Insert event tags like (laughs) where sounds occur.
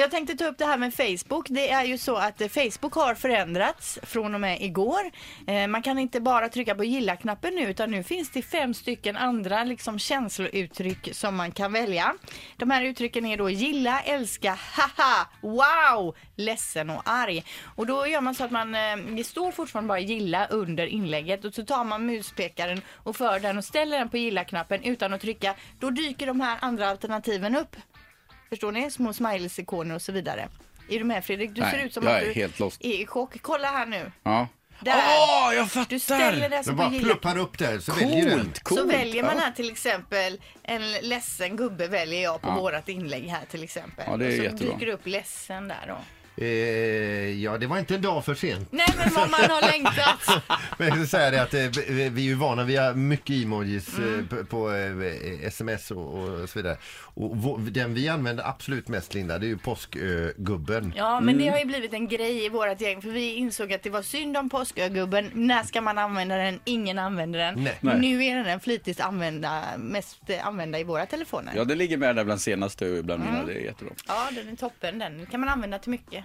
Jag tänkte ta upp det här med Facebook. Det är ju så att eh, Facebook har förändrats från och med igår. Eh, man kan inte bara trycka på gilla-knappen nu utan nu finns det fem stycken andra liksom känslouttryck som man kan välja. De här uttrycken är då gilla, älska, haha, wow, ledsen och arg. Och då gör man så att man, eh, det står fortfarande bara gilla under inlägget och så tar man muspekaren och för den och ställer den på gilla-knappen utan att trycka. Då dyker de här andra alternativen upp. Förstår ni? Små smileys-ikoner och så vidare. Är du med Fredrik? Du Nej, ser ut som jag att är du helt lost. är i chock. Kolla här nu. Ja. Där. Åh, jag fattar! Du ställer det Så på bara pluppar upp där så väljer du en. Coolt, coolt. Så väljer man här till exempel en ledsen gubbe väljer jag på Ja. vårat inlägg här till exempel. Ja, det är och så jättebra. dyker det upp ledsen där då. Eh, ja, det var inte en dag för sent. Nej men vad man har längtat. (laughs) Men jag ska säga det att eh, vi är ju vana, vi har mycket emojis Mm. eh, på, på eh, sms och, och så vidare. Och den vi använder absolut mest Linda, det är ju påskgubben. Ja men det har ju blivit en grej i vårat gäng för vi insåg att det var synd om påskögubben. När ska man använda den? Ingen använder den. Nej. Nej. Nu är den den flitigast använda, mest använda i våra telefoner. Ja, det ligger med där bland senaste och bland Mm. mina. Det är jättebra. Ja, den är toppen. Den kan man använda till mycket.